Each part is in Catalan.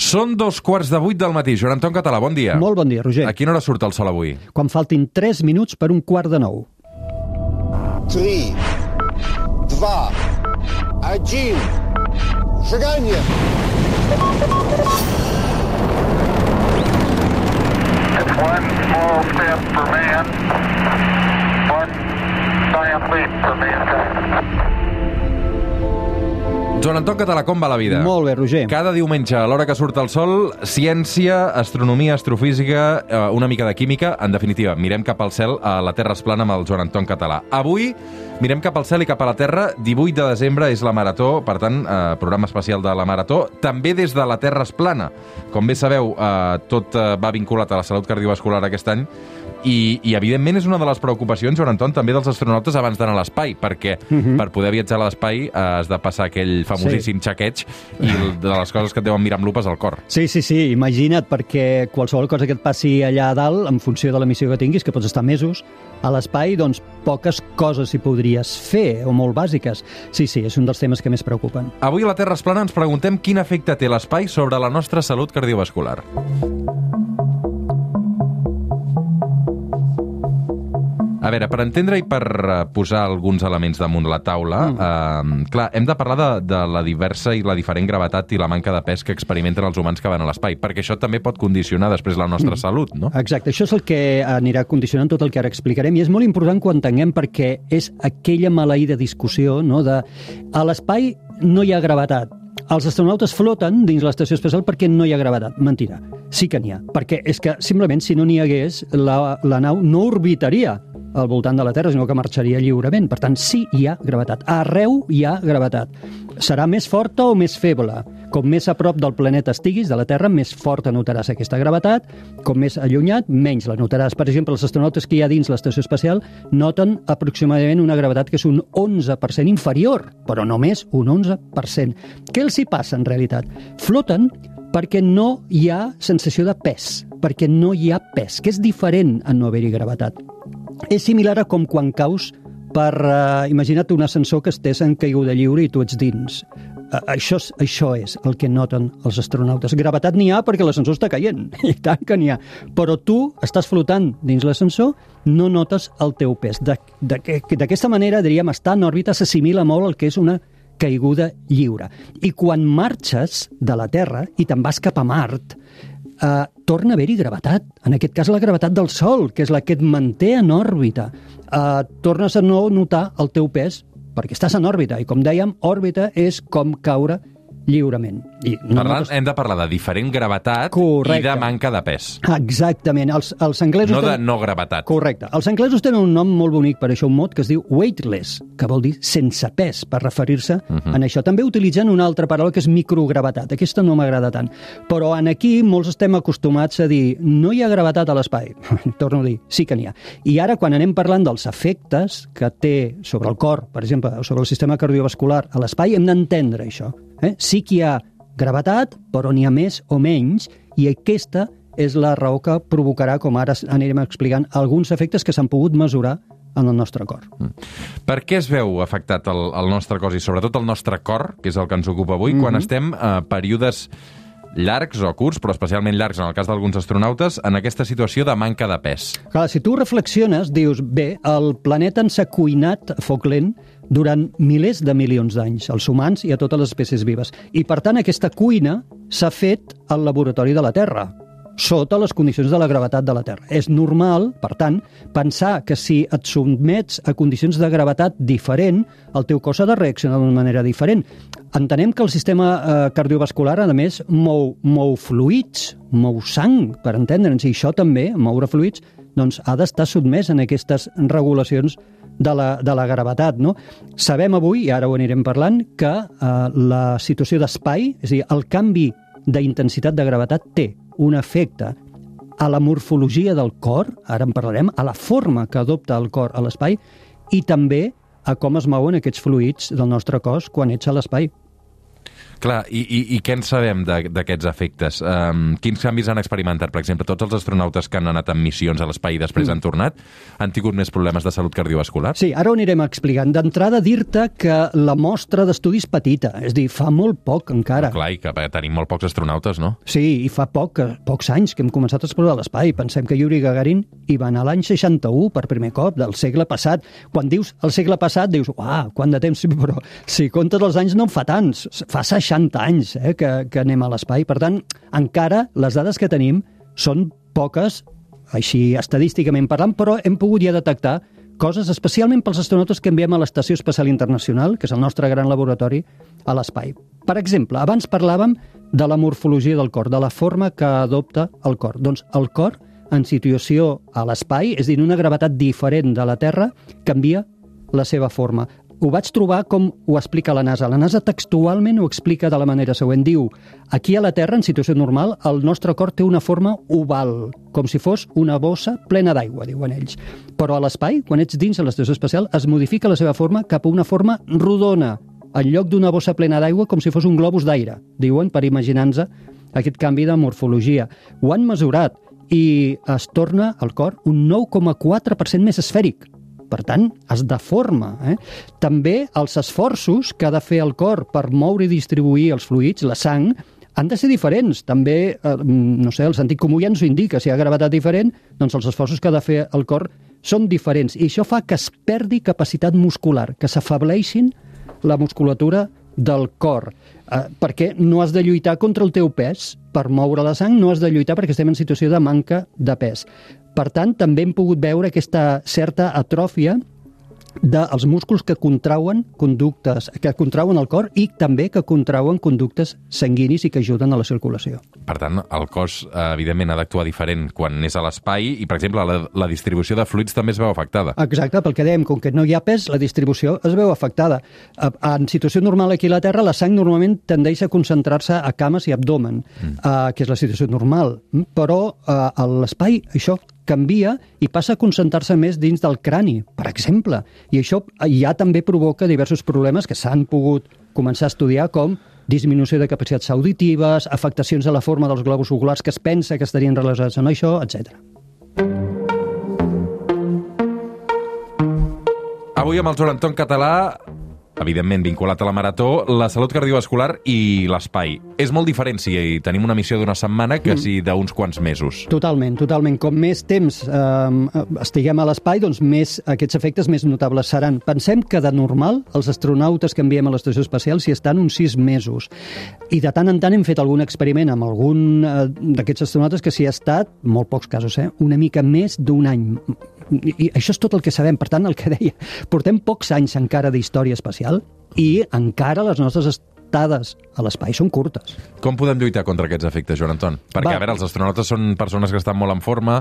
Són dos quarts de vuit del matí. Joan Anton Català, bon dia. Molt bon dia, Roger. A quina hora surt el sol avui? Quan faltin 3 minuts per un quart de nou. 3, 2, 1, seganya! One small step for man, one giant leap for mankind. Joan Anton Català, com va la vida? Molt bé, Roger. Cada diumenge, a l'hora que surt el sol, ciència, astronomia, astrofísica, eh, una mica de química, en definitiva, mirem cap al cel, a la Terra es plana amb el Joan Anton Català. Avui mirem cap al cel i cap a la Terra, 18 de desembre és la Marató, per tant, eh, programa especial de la Marató, també des de la Terra es plana. Com bé sabeu, eh, tot eh, va vinculat a la salut cardiovascular aquest any, i, i evidentment és una de les preocupacions, Joan Anton, també dels astronautes abans d'anar a l'espai, perquè uh -huh. per poder viatjar a l'espai eh, has de passar aquell famosíssim sí. xaqueig i de les coses que et deuen mirar amb lupes al cor. Sí, sí, sí, imagina't, perquè qualsevol cosa que et passi allà a dalt, en funció de la missió que tinguis, que pots estar mesos a l'espai, doncs poques coses hi podries fer, o molt bàsiques. Sí, sí, és un dels temes que més preocupen. Avui a la Terra es plana ens preguntem quin efecte té l'espai sobre la nostra salut cardiovascular. A veure, per entendre i per eh, posar alguns elements damunt la taula, mm. eh, clar, hem de parlar de, de la diversa i la diferent gravetat i la manca de pes que experimenten els humans que van a l'espai, perquè això també pot condicionar després la nostra mm. salut, no? Exacte, això és el que anirà condicionant tot el que ara explicarem i és molt important que ho entenguem perquè és aquella maleïda discussió no, de a l'espai no hi ha gravetat, els astronautes floten dins l'estació espacial perquè no hi ha gravetat. Mentira. Sí que n'hi ha. Perquè és que simplement si no n'hi hagués, la, la nau no orbitaria al voltant de la Terra, sinó que marxaria lliurement. Per tant, sí hi ha gravetat. Arreu hi ha gravetat. Serà més forta o més feble. Com més a prop del planeta estiguis, de la Terra, més forta notaràs aquesta gravetat. Com més allunyat, menys la notaràs. Per exemple, els astronautes que hi ha dins l'estació espacial noten aproximadament una gravetat que és un 11% inferior, però només un 11%. Què els hi passa, en realitat? Floten perquè no hi ha sensació de pes, perquè no hi ha pes, que és diferent a no haver-hi gravetat. És similar a com quan caus per... Uh, imagina't un ascensor que estés en caiguda lliure i tu ets dins. Uh, això, és, això és el que noten els astronautes. Gravetat n'hi ha perquè l'ascensor està caient, i tant que n'hi ha. Però tu estàs flotant dins l'ascensor, no notes el teu pes. D'aquesta manera, diríem, estar en òrbita s'assimila molt al que és una caiguda lliure. I quan marxes de la Terra i te'n vas cap a Mart, eh, torna a haver-hi gravetat. En aquest cas, la gravetat del Sol, que és la que et manté en òrbita. Eh, tornes a no notar el teu pes perquè estàs en òrbita. I com dèiem, òrbita és com caure lliurement. I tant, hem de parlar de diferent gravetat Correcte. i de manca de pes. Exactament. Els, els anglesos... No de tenen... no gravetat. Correcte. Els anglesos tenen un nom molt bonic per això, un mot que es diu weightless, que vol dir sense pes, per referir-se uh -huh. en això. També utilitzen una altra paraula que és microgravetat. Aquesta no m'agrada tant. Però en aquí molts estem acostumats a dir no hi ha gravetat a l'espai. Torno a dir, sí que n'hi ha. I ara, quan anem parlant dels efectes que té sobre el cor, per exemple, sobre el sistema cardiovascular a l'espai, hem d'entendre això. Eh? Sí que hi ha gravetat, però n'hi ha més o menys, i aquesta és la raó que provocarà, com ara anirem explicant, alguns efectes que s'han pogut mesurar en el nostre cor. Mm. Per què es veu afectat el, el nostre cos i sobretot el nostre cor, que és el que ens ocupa avui, mm -hmm. quan mhm. estem a períodes llargs o curts, però especialment llargs en el cas d'alguns astronautes, en aquesta situació de manca de pes? Clar, si tu reflexiones, dius, bé, el planeta ens ha cuinat a foc lent durant milers de milions d'anys, als humans i a totes les espècies vives. I, per tant, aquesta cuina s'ha fet al laboratori de la Terra, sota les condicions de la gravetat de la Terra. És normal, per tant, pensar que si et sotmets a condicions de gravetat diferent, el teu cos ha de reaccionar d'una manera diferent. Entenem que el sistema eh, cardiovascular, a més, mou, mou fluids, mou sang, per entendre'ns, i això també, moure fluids, doncs ha d'estar sotmès en aquestes regulacions de la, de la gravetat. No? Sabem avui, i ara ho anirem parlant, que eh, la situació d'espai, és a dir, el canvi d'intensitat de gravetat té un efecte a la morfologia del cor, ara en parlarem, a la forma que adopta el cor a l'espai i també a com es mouen aquests fluids del nostre cos quan ets a l'espai. Clar, i, i, i què en sabem d'aquests efectes? Um, quins canvis han experimentat? Per exemple, tots els astronautes que han anat en missions a l'espai i després Mm. han tornat han tingut més problemes de salut cardiovascular? Sí, ara ho anirem explicant. D'entrada, dir-te que la mostra d'estudi és petita, és dir, fa molt poc encara. Clar, i que tenim molt pocs astronautes, no? Sí, i fa poc, eh, pocs anys que hem començat a explorar l'espai. Pensem que Yuri Gagarin hi va anar l'any 61 per primer cop, del segle passat. Quan dius el segle passat, dius, uah, quant de temps, però si comptes els anys no en fa tants, fa 60 anys eh, que, que anem a l'espai. Per tant, encara les dades que tenim són poques, així estadísticament parlant, però hem pogut ja detectar coses especialment pels astronautes que enviem a l'Estació Espacial Internacional, que és el nostre gran laboratori, a l'espai. Per exemple, abans parlàvem de la morfologia del cor, de la forma que adopta el cor. Doncs el cor, en situació a l'espai, és a dir, una gravetat diferent de la Terra, canvia la seva forma. Ho vaig trobar com ho explica la NASA. La NASA textualment ho explica de la manera següent. Diu, aquí a la Terra, en situació normal, el nostre cor té una forma oval, com si fos una bossa plena d'aigua, diuen ells. Però a l'espai, quan ets dins de l'estació espacial, es modifica la seva forma cap a una forma rodona, en lloc d'una bossa plena d'aigua com si fos un globus d'aire, diuen, per imaginar-nos aquest canvi de morfologia. Ho han mesurat i es torna el cor un 9,4% més esfèric. Per tant, es deforma. Eh? També els esforços que ha de fer el cor per moure i distribuir els fluids, la sang, han de ser diferents. També, eh, no sé, el sentit comú ja ens ho indica. Si hi ha gravetat diferent, doncs els esforços que ha de fer el cor són diferents. I això fa que es perdi capacitat muscular, que s'afableixin la musculatura del cor. Eh, perquè no has de lluitar contra el teu pes per moure la sang, no has de lluitar perquè estem en situació de manca de pes. Per tant, també hem pogut veure aquesta certa atròfia dels músculs que contrauen conductes, que contrauen el cor i també que contrauen conductes sanguinis i que ajuden a la circulació. Per tant, el cos, eh, evidentment, ha d'actuar diferent quan és a l'espai i, per exemple, la, la distribució de fluids també es veu afectada. Exacte, pel que dèiem, com que no hi ha pes, la distribució es veu afectada. Eh, En situació normal aquí a la Terra, la sang normalment tendeix a concentrar-se a cames i abdomen, mm. uh, que és la situació normal. Però uh, a l'espai això canvia i passa a concentrar-se més dins del crani, per exemple. I això ja també provoca diversos problemes que s'han pogut començar a estudiar, com disminució de capacitats auditives, afectacions a la forma dels globus oculars que es pensa que estarien relacionats amb això, etc. Avui amb el Joan Anton Català, evidentment vinculat a la marató, la salut cardiovascular i l'espai. És molt diferent si tenim una missió d'una setmana que si d'uns quants mesos. Totalment, totalment. Com més temps eh, estiguem a l'espai, doncs més aquests efectes més notables seran. Pensem que de normal els astronautes que enviem a l'estació espacial s'hi estan uns sis mesos. I de tant en tant hem fet algun experiment amb algun eh, d'aquests astronautes que s'hi ha estat, molt pocs casos, eh, una mica més d'un any. I, això és tot el que sabem. Per tant, el que deia, portem pocs anys encara d'història espacial i encara les nostres estades a l'espai són curtes. Com podem lluitar contra aquests efectes, Joan Anton? Perquè, Va. a veure, els astronautes són persones que estan molt en forma,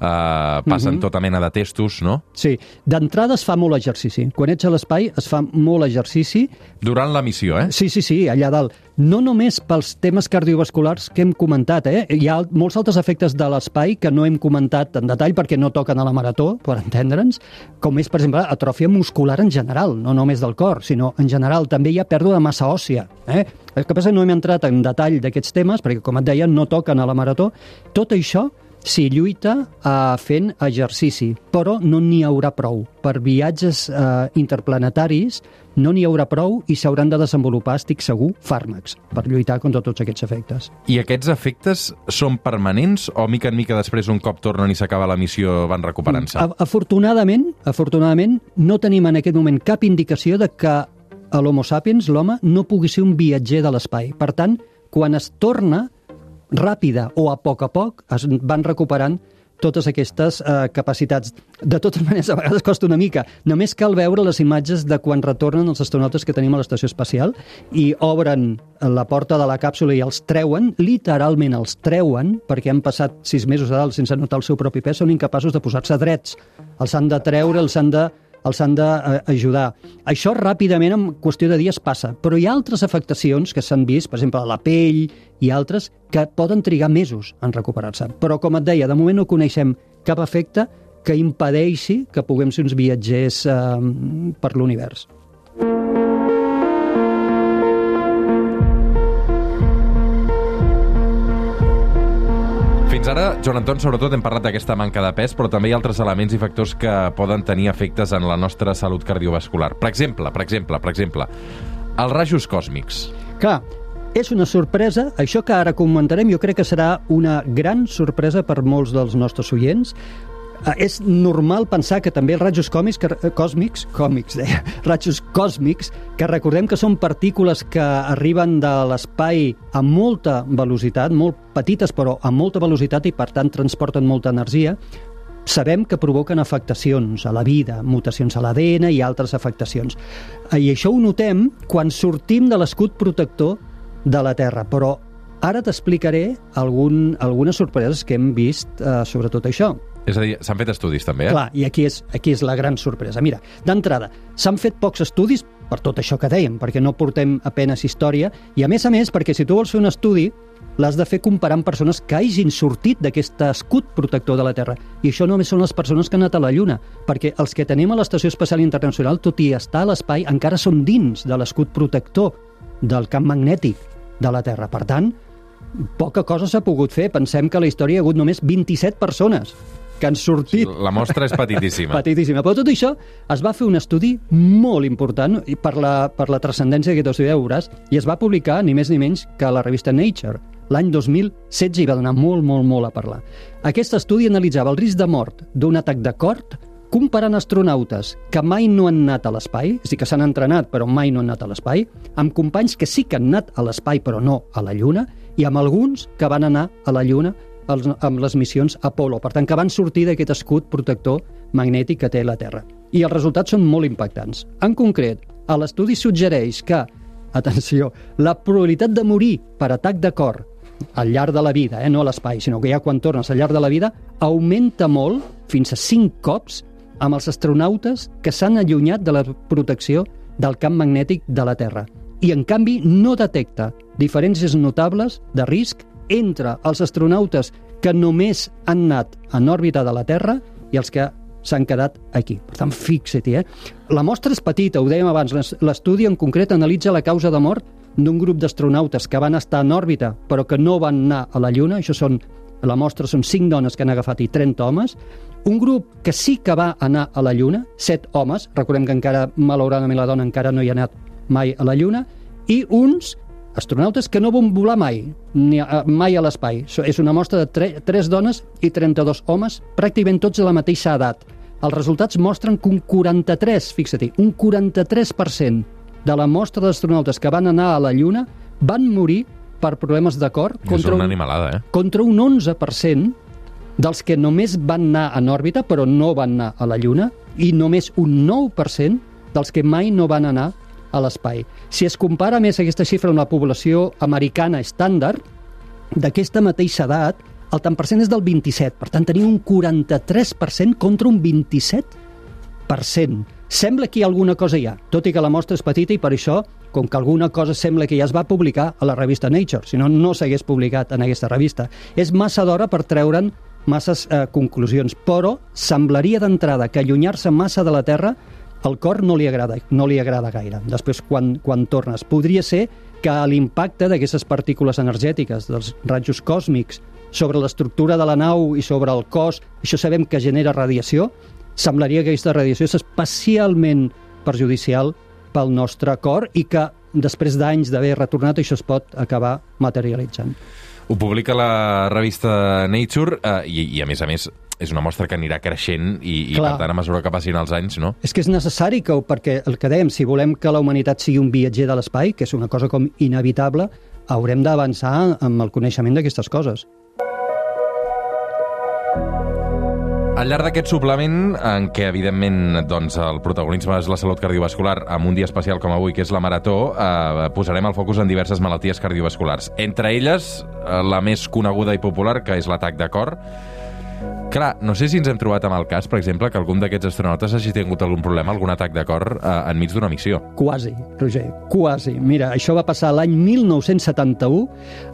eh, passen Mhm. tota mena de testos, no? Sí, d'entrada es fa molt exercici. Quan ets a l'espai es fa molt exercici Durant la missió, eh? Sí, sí, sí, allà dalt. No només pels temes cardiovasculars que hem comentat, eh? Hi ha molts altres efectes de l'espai que no hem comentat en detall perquè no toquen a la marató, per entendre'ns, com és, per exemple, atròfia muscular en general, no només del cor, sinó en general. També hi ha pèrdua de massa òssia. Eh? El que passa no hem entrat en detall d'aquests temes, perquè, com et deia, no toquen a la marató. Tot això s'hi lluita eh, fent exercici, però no n'hi haurà prou. Per viatges eh, interplanetaris no n'hi haurà prou i s'hauran de desenvolupar, estic segur, fàrmacs per lluitar contra tots aquests efectes. I aquests efectes són permanents o mica en mica després, un cop tornen i s'acaba la missió, van recuperant-se? Afortunadament, afortunadament, no tenim en aquest moment cap indicació de que a l'Homo sapiens, l'home, no pugui ser un viatger de l'espai. Per tant, quan es torna, ràpida o a poc a poc, es van recuperant totes aquestes eh, capacitats. De totes maneres, a vegades costa una mica. Només cal veure les imatges de quan retornen els astronautes que tenim a l'estació espacial i obren la porta de la càpsula i els treuen, literalment els treuen, perquè han passat sis mesos a dalt sense notar el seu propi pes, són incapaços de posar-se drets. Els han de treure, els han de els han d'ajudar. Això ràpidament, en qüestió de dies, passa. Però hi ha altres afectacions que s'han vist, per exemple, la pell i altres, que poden trigar mesos en recuperar-se. Però, com et deia, de moment no coneixem cap efecte que impedeixi que puguem ser uns viatgers eh, per l'univers. Ara, Joan Anton, sobretot hem parlat d'aquesta manca de pes, però també hi ha altres elements i factors que poden tenir efectes en la nostra salut cardiovascular. Per exemple, per exemple, per exemple, els rajos còsmics. Clar, és una sorpresa, això que ara comentarem jo crec que serà una gran sorpresa per molts dels nostres oients, és normal pensar que també els rajos còmics, que, eh, còsmics, còmics, deia, rajos còsmics, que recordem que són partícules que arriben de l'espai a molta velocitat, molt petites però a molta velocitat i per tant transporten molta energia, sabem que provoquen afectacions a la vida, mutacions a l'ADN i altres afectacions. Eh, I això ho notem quan sortim de l'escut protector de la Terra, però ara t'explicaré algun, algunes sorpreses que hem vist eh, sobre tot això. És a dir, s'han fet estudis també, eh? Clar, i aquí és, aquí és la gran sorpresa. Mira, d'entrada, s'han fet pocs estudis per tot això que dèiem, perquè no portem apenes història, i a més a més, perquè si tu vols fer un estudi, l'has de fer comparant persones que hagin sortit d'aquest escut protector de la Terra. I això només són les persones que han anat a la Lluna, perquè els que tenim a l'Estació Espacial Internacional, tot i estar a l'espai, encara som dins de l'escut protector del camp magnètic de la Terra. Per tant, poca cosa s'ha pogut fer. Pensem que a la història hi ha hagut només 27 persones que han sortit La mostra és petitíssima. Petitíssima. Però tot això es va fer un estudi molt important i per la, per la transcendència d'aquest estudi ja ho veuràs, i es va publicar ni més ni menys que a la revista Nature. L'any 2016 i va donar molt, molt, molt a parlar. Aquest estudi analitzava el risc de mort d'un atac de cor comparant astronautes que mai no han anat a l'espai, és a dir, que s'han entrenat però mai no han anat a l'espai, amb companys que sí que han anat a l'espai però no a la Lluna, i amb alguns que van anar a la Lluna els, amb les missions Apollo, per tant, que van sortir d'aquest escut protector magnètic que té la Terra. I els resultats són molt impactants. En concret, l'estudi suggereix que, atenció, la probabilitat de morir per atac de cor al llarg de la vida, eh, no a l'espai, sinó que ja quan tornes al llarg de la vida, augmenta molt, fins a 5 cops, amb els astronautes que s'han allunyat de la protecció del camp magnètic de la Terra. I, en canvi, no detecta diferències notables de risc entre els astronautes que només han anat en òrbita de la Terra i els que s'han quedat aquí. Per tant, fixa-t'hi, eh? La mostra és petita, ho dèiem abans. l'es- L'estudi en concret analitza la causa de mort d'un grup d'astronautes que van estar en òrbita però que no van anar a la Lluna. Això són, la mostra són 5 dones que han agafat i 30 homes. Un grup que sí que va anar a la Lluna, 7 homes, recordem que encara, malauradament, la dona encara no hi ha anat mai a la Lluna, i uns astronautes que no van volar mai, ni a, mai a l'espai. És una mostra de 3, 3 dones i 32 homes, pràcticament tots de la mateixa edat. Els resultats mostren que un 43, fixa-t'hi, un 43% de la mostra d'astronautes que van anar a la Lluna van morir per problemes de cor contra una un, animalada, eh? contra un 11% dels que només van anar en òrbita però no van anar a la Lluna i només un 9% dels que mai no van anar a l'espai. Si es compara més aquesta xifra amb la població americana estàndard, d'aquesta mateixa edat, el tant per cent és del 27. Per tant, tenim un 43% contra un 27%. Sembla que hi ha alguna cosa ja, tot i que la mostra és petita i per això, com que alguna cosa sembla que ja es va publicar a la revista Nature, si no, no s'hagués publicat en aquesta revista. És massa d'hora per treure'n masses eh, conclusions, però semblaria d'entrada que allunyar-se massa de la Terra al cor no li agrada, no li agrada gaire. Després, quan, quan tornes, podria ser que l'impacte d'aquestes partícules energètiques, dels rajos còsmics, sobre l'estructura de la nau i sobre el cos, això sabem que genera radiació, semblaria que aquesta radiació és especialment perjudicial pel nostre cor i que després d'anys d'haver retornat això es pot acabar materialitzant. Ho publica la revista Nature eh, i, i, a més a més, és una mostra que anirà creixent i, i Clar. per tant, a mesura que passin els anys, no? És que és necessari que, perquè el que dèiem, si volem que la humanitat sigui un viatger de l'espai, que és una cosa com inevitable, haurem d'avançar amb el coneixement d'aquestes coses. Al llarg d'aquest suplement, en què, evidentment, doncs, el protagonisme és la salut cardiovascular, amb un dia especial com avui, que és la Marató, eh, posarem el focus en diverses malalties cardiovasculars. Entre elles, eh, la més coneguda i popular, que és l'atac de cor. Clar, no sé si ens hem trobat amb el cas, per exemple, que algun d'aquests astronautes hagi tingut algun problema, algun atac de cor eh, enmig d'una missió. Quasi, Roger, quasi. Mira, això va passar l'any 1971.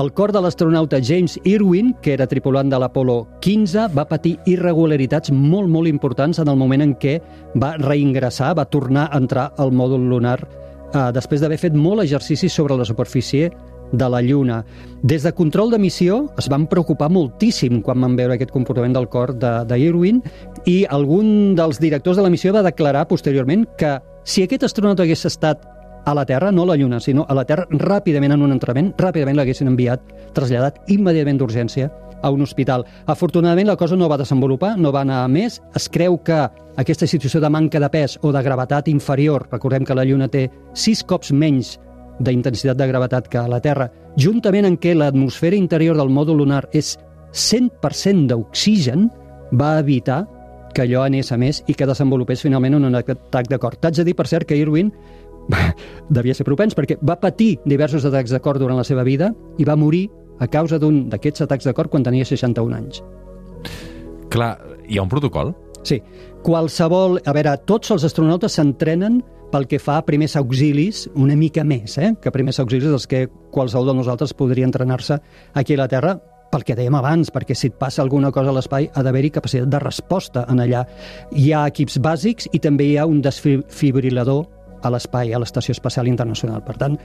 El cor de l'astronauta James Irwin, que era tripulant de l'Apolo 15, va patir irregularitats molt, molt importants en el moment en què va reingressar, va tornar a entrar al mòdul lunar eh, després d'haver fet molt exercici sobre la superfície de la Lluna. Des de control de missió es van preocupar moltíssim quan van veure aquest comportament del cor de, de Irwin i algun dels directors de la missió va declarar posteriorment que si aquest astronauta hagués estat a la Terra, no a la Lluna, sinó a la Terra, ràpidament en un entrenament, ràpidament l'haguessin enviat, traslladat immediatament d'urgència a un hospital. Afortunadament la cosa no va desenvolupar, no va anar a més. Es creu que aquesta situació de manca de pes o de gravetat inferior, recordem que la Lluna té sis cops menys d'intensitat de gravetat que a la Terra, juntament en què l'atmosfera interior del mòdul lunar és 100% d'oxigen, va evitar que allò anés a més i que desenvolupés finalment un atac de cor. T'haig de dir, per cert, que Irwin devia ser propens perquè va patir diversos atacs de cor durant la seva vida i va morir a causa d'un d'aquests atacs de cor quan tenia 61 anys. Clar, hi ha un protocol? Sí, qualsevol... A veure, tots els astronautes s'entrenen pel que fa a primers auxilis una mica més, eh? que primers auxilis dels que qualsevol de nosaltres podria entrenar-se aquí a la Terra, pel que dèiem abans, perquè si et passa alguna cosa a l'espai ha d'haver-hi capacitat de resposta en allà. Hi ha equips bàsics i també hi ha un desfibrilador a l'espai, a l'Estació Espacial Internacional. Per tant,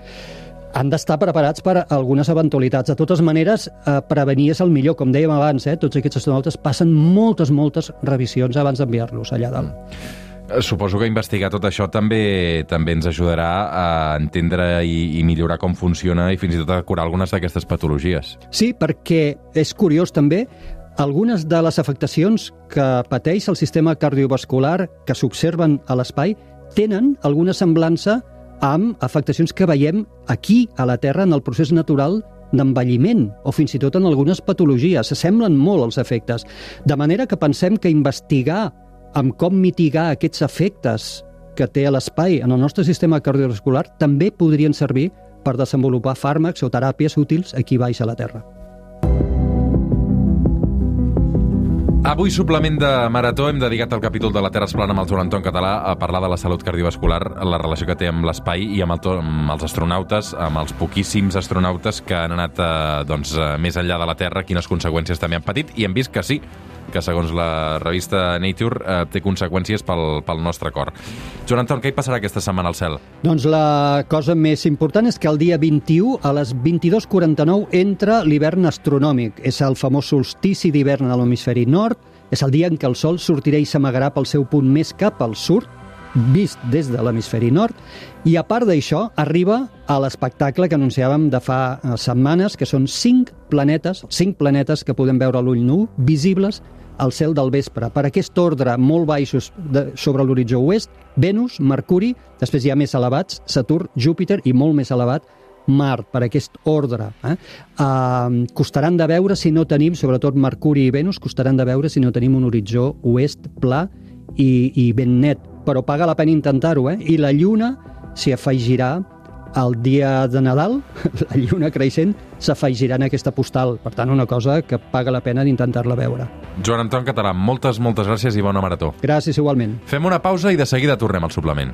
han d'estar preparats per a algunes eventualitats. De totes maneres, eh, prevenir és el millor, com dèiem abans, eh? tots aquests astronautes passen moltes, moltes revisions abans d'enviar-los allà dalt. Eh, Suposo que investigar tot això també també ens ajudarà a entendre i, i millorar com funciona i fins i tot a curar algunes d'aquestes patologies. Sí, perquè és curiós també algunes de les afectacions que pateix el sistema cardiovascular que s'observen a l'espai tenen alguna semblança amb afectacions que veiem aquí, a la Terra, en el procés natural d'envelliment o fins i tot en algunes patologies. S'assemblen molt els efectes. De manera que pensem que investigar amb com mitigar aquests efectes que té l'espai en el nostre sistema cardiovascular també podrien servir per desenvolupar fàrmacs o teràpies útils aquí baix a la Terra. Avui, suplement de Marató, hem dedicat el capítol de la Terra es plana amb el Joan Anton Català a parlar de la salut cardiovascular, la relació que té amb l'espai i amb, el, amb els astronautes, amb els poquíssims astronautes que han anat eh, doncs, eh, més enllà de la Terra, quines conseqüències també han patit, i hem vist que sí, que segons la revista Nature eh, té conseqüències pel, pel nostre cor. Joan Anton, què hi passarà aquesta setmana al cel? Doncs la cosa més important és que el dia 21, a les 22.49, entra l'hivern astronòmic. És el famós solstici d'hivern a l'hemisferi nord, és el dia en què el Sol sortirà i s'amagarà pel seu punt més cap al sud, vist des de l'hemisferi nord, i a part d'això arriba a l'espectacle que anunciàvem de fa eh, setmanes, que són cinc planetes, cinc planetes que podem veure a l'ull nu, visibles al cel del vespre. Per aquest ordre molt baixos de, sobre l'horitzó oest, Venus, Mercuri, després hi ha més elevats, Saturn, Júpiter i molt més elevat, Mart, per aquest ordre. Eh? Uh, costaran de veure si no tenim, sobretot Mercuri i Venus, costaran de veure si no tenim un horitzó oest pla i, i ben net, però paga la pena intentar-ho, eh? I la Lluna s'hi afegirà el dia de Nadal, la lluna creixent, s'afegirà en aquesta postal. Per tant, una cosa que paga la pena d'intentar-la veure. Joan Anton Català, moltes, moltes gràcies i bona marató. Gràcies igualment. Fem una pausa i de seguida tornem al suplement.